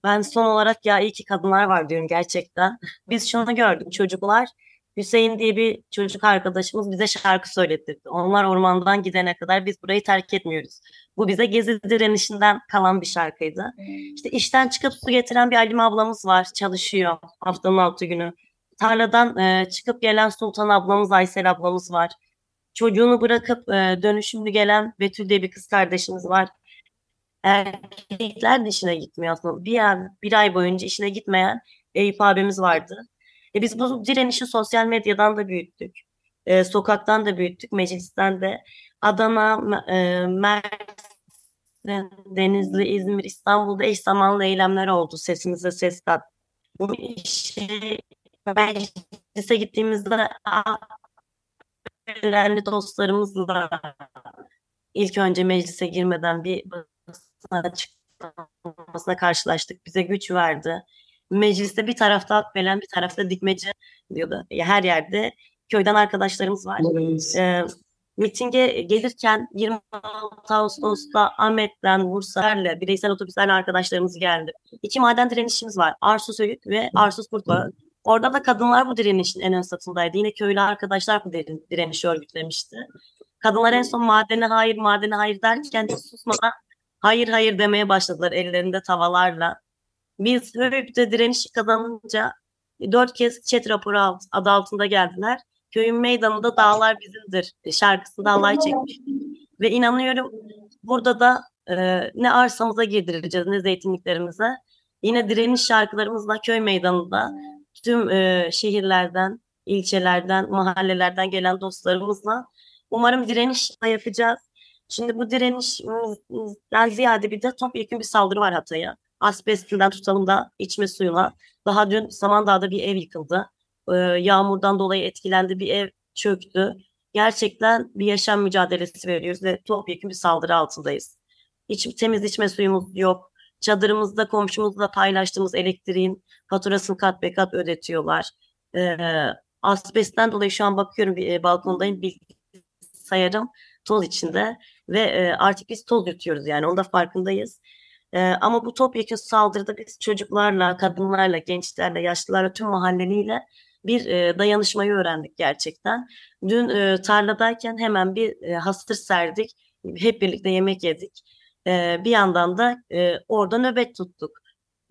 Ben son olarak ya iyi ki kadınlar var diyorum gerçekten. Biz şunu gördük çocuklar. Hüseyin diye bir çocuk arkadaşımız bize şarkı söyletirdi. Onlar ormandan gidene kadar biz burayı terk etmiyoruz. Bu bize gezi direnişinden kalan bir şarkıydı. İşte işten çıkıp su getiren bir Halime ablamız var. Çalışıyor haftanın altı günü. Tarladan e, çıkıp gelen Sultan ablamız, Aysel ablamız var. Çocuğunu bırakıp e, dönüşümlü gelen Betül diye bir kız kardeşimiz var. Erkekler de işine gitmiyor aslında. Bir ay, bir ay boyunca işine gitmeyen Eyüp abimiz vardı. E biz bu direnişi sosyal medyadan da büyüttük. E, sokaktan da büyüttük, meclisten de. Adana, e, Mersin, Denizli, İzmir, İstanbul'da eş zamanlı eylemler oldu. Sesimize ses kat. Bu işi meclise gittiğimizde "Aa, değerli dostlarımızla ilk önce meclise girmeden bir açıklamasına karşılaştık. Bize güç verdi. Mecliste bir tarafta Akbelen bir tarafta Dikmece diyordu. Ya her yerde köyden arkadaşlarımız var. Ee, mitinge gelirken 26 Ağustos'ta Ahmet'ten, Bursa'yla bireysel otobüslerle arkadaşlarımız geldi. İki maden direnişimiz var. Arsus Öğüt ve Arsus Kurtbağı. Orada da kadınlar bu direnişin en ön satındaydı. Yine köylü arkadaşlar bu diren- direnişi örgütlemişti. Kadınlar en son madene hayır, madene hayır derken hiç susmadan hayır hayır demeye başladılar ellerinde tavalarla. Biz Höyük'te direnişi kazanınca dört kez chat raporu adı altında geldiler. Köyün meydanında dağlar bizimdir şarkısını halay çekmiştik. Ve inanıyorum burada da e, ne arsamıza girdireceğiz ne zeytinliklerimize. Yine direniş şarkılarımızla köy meydanında tüm e, şehirlerden, ilçelerden, mahallelerden gelen dostlarımızla umarım direniş yapacağız. Şimdi bu direnişten ziyade bir de topyekun bir saldırı var Hatay'a. Asbestinden tutalım da içme suyuna. Daha dün Samandağ'da bir ev yıkıldı. Ee, yağmurdan dolayı etkilendi bir ev çöktü. Gerçekten bir yaşam mücadelesi veriyoruz ve topyekun bir saldırı altındayız. Hiç temiz içme suyumuz yok. Çadırımızda komşumuzla paylaştığımız elektriğin faturasını kat be kat ödetiyorlar. Ee, asbestten dolayı şu an bakıyorum bir e, balkondayım bilgisayarım toz içinde ve e, artık biz toz yutuyoruz yani onun da farkındayız. E, ama bu topyekun saldırıda biz çocuklarla, kadınlarla, gençlerle, yaşlılarla, tüm mahalleliyle bir e, dayanışmayı öğrendik gerçekten. Dün e, tarladayken hemen bir e, hasır serdik. Hep birlikte yemek yedik. E, bir yandan da e, orada nöbet tuttuk.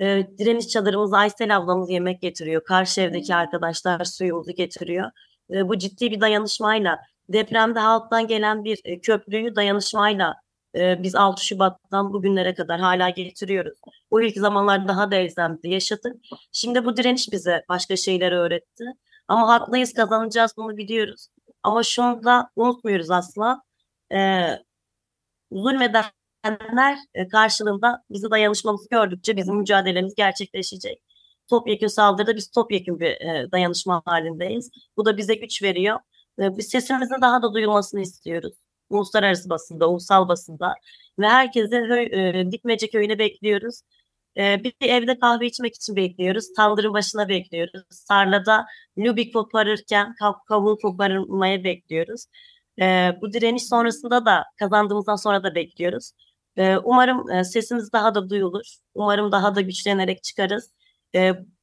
E, direniş çadırımız Aysel ablamız yemek getiriyor. Karşı evdeki arkadaşlar suyumuzu getiriyor. E, bu ciddi bir dayanışmayla depremde halktan gelen bir e, köprüyü dayanışmayla e, biz 6 Şubat'tan bugünlere kadar hala getiriyoruz. O ilk zamanlar daha da elzemdi yaşadık. Şimdi bu direniş bize başka şeyleri öğretti. Ama haklıyız kazanacağız bunu biliyoruz. Ama şunu da unutmuyoruz asla. E, zulmedenler e, karşılığında bizi dayanışmamızı gördükçe bizim mücadelemiz gerçekleşecek. Topyekun saldırıda biz topyekun bir dayanışma halindeyiz. Bu da bize güç veriyor. E, biz sesimizin daha da duyulmasını istiyoruz. Uluslararası basında, ulusal basında ve herkese e, Dikmece köyüne bekliyoruz. E, bir evde kahve içmek için bekliyoruz. Tandırın başına bekliyoruz. Tarlada lübik koparırken kav koparmaya bekliyoruz. E, bu direniş sonrasında da kazandığımızdan sonra da bekliyoruz. Umarım e, sesimiz daha da duyulur. Umarım daha da güçlenerek çıkarız.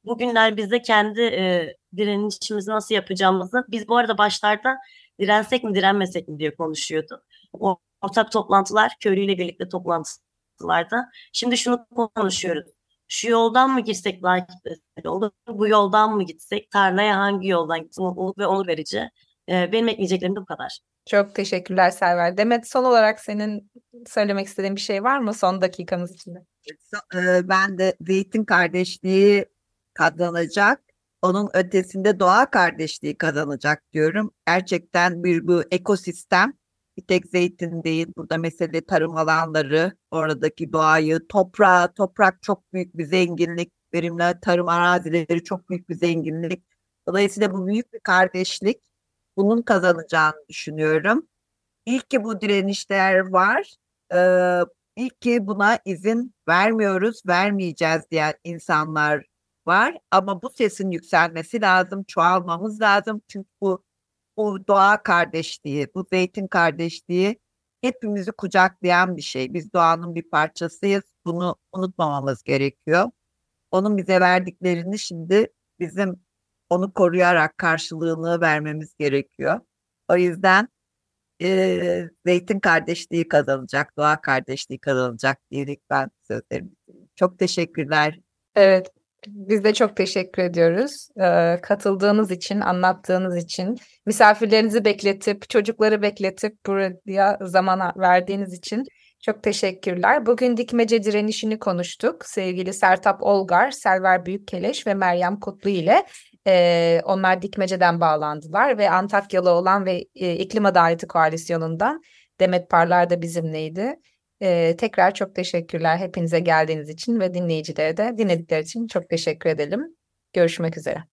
Bugünler bize kendi e, direnişimizi nasıl yapacağımızı, biz bu arada başlarda dirensek mi direnmesek mi diye konuşuyordu. O ortak toplantılar, köylüyle birlikte toplantılarda. Şimdi şunu konuşuyoruz. Şu yoldan mı girsek belki olur, bu yoldan mı gitsek, tarlaya hangi yoldan gitsek, ve onur verici. E, benim ekleyeceklerim de bu kadar. Çok teşekkürler Server. Demet son olarak senin söylemek istediğin bir şey var mı son dakikamız içinde? Ben de zeytin kardeşliği kazanacak. Onun ötesinde doğa kardeşliği kazanacak diyorum. Gerçekten bir bu ekosistem bir tek zeytin değil. Burada mesele tarım alanları, oradaki doğayı, toprağı, toprak çok büyük bir zenginlik. Verimli tarım arazileri çok büyük bir zenginlik. Dolayısıyla bu büyük bir kardeşlik. Bunun kazanacağını düşünüyorum. İlk ki bu direnişler var. Ee, ilk ki buna izin vermiyoruz, vermeyeceğiz diyen insanlar var. Ama bu sesin yükselmesi lazım, çoğalmamız lazım. Çünkü bu bu doğa kardeşliği, bu zeytin kardeşliği hepimizi kucaklayan bir şey. Biz doğanın bir parçasıyız. Bunu unutmamamız gerekiyor. Onun bize verdiklerini şimdi bizim onu koruyarak karşılığını vermemiz gerekiyor. O yüzden e, zeytin kardeşliği kazanacak, doğa kardeşliği kazanacak diyerek ben sözlerimi Çok teşekkürler. Evet, biz de çok teşekkür ediyoruz. Ee, katıldığınız için, anlattığınız için, misafirlerinizi bekletip, çocukları bekletip buraya zaman verdiğiniz için çok teşekkürler. Bugün dikmece direnişini konuştuk. Sevgili Sertap Olgar, Selver Büyükkeleş ve Meryem Kutlu ile e, onlar dikmeceden bağlandılar ve Antakyalı olan ve e, İklim Adaleti Koalisyonu'ndan Demet Parlar da bizimleydi. Ee, tekrar çok teşekkürler hepinize geldiğiniz için ve dinleyicilere de dinledikleri için çok teşekkür edelim. Görüşmek üzere.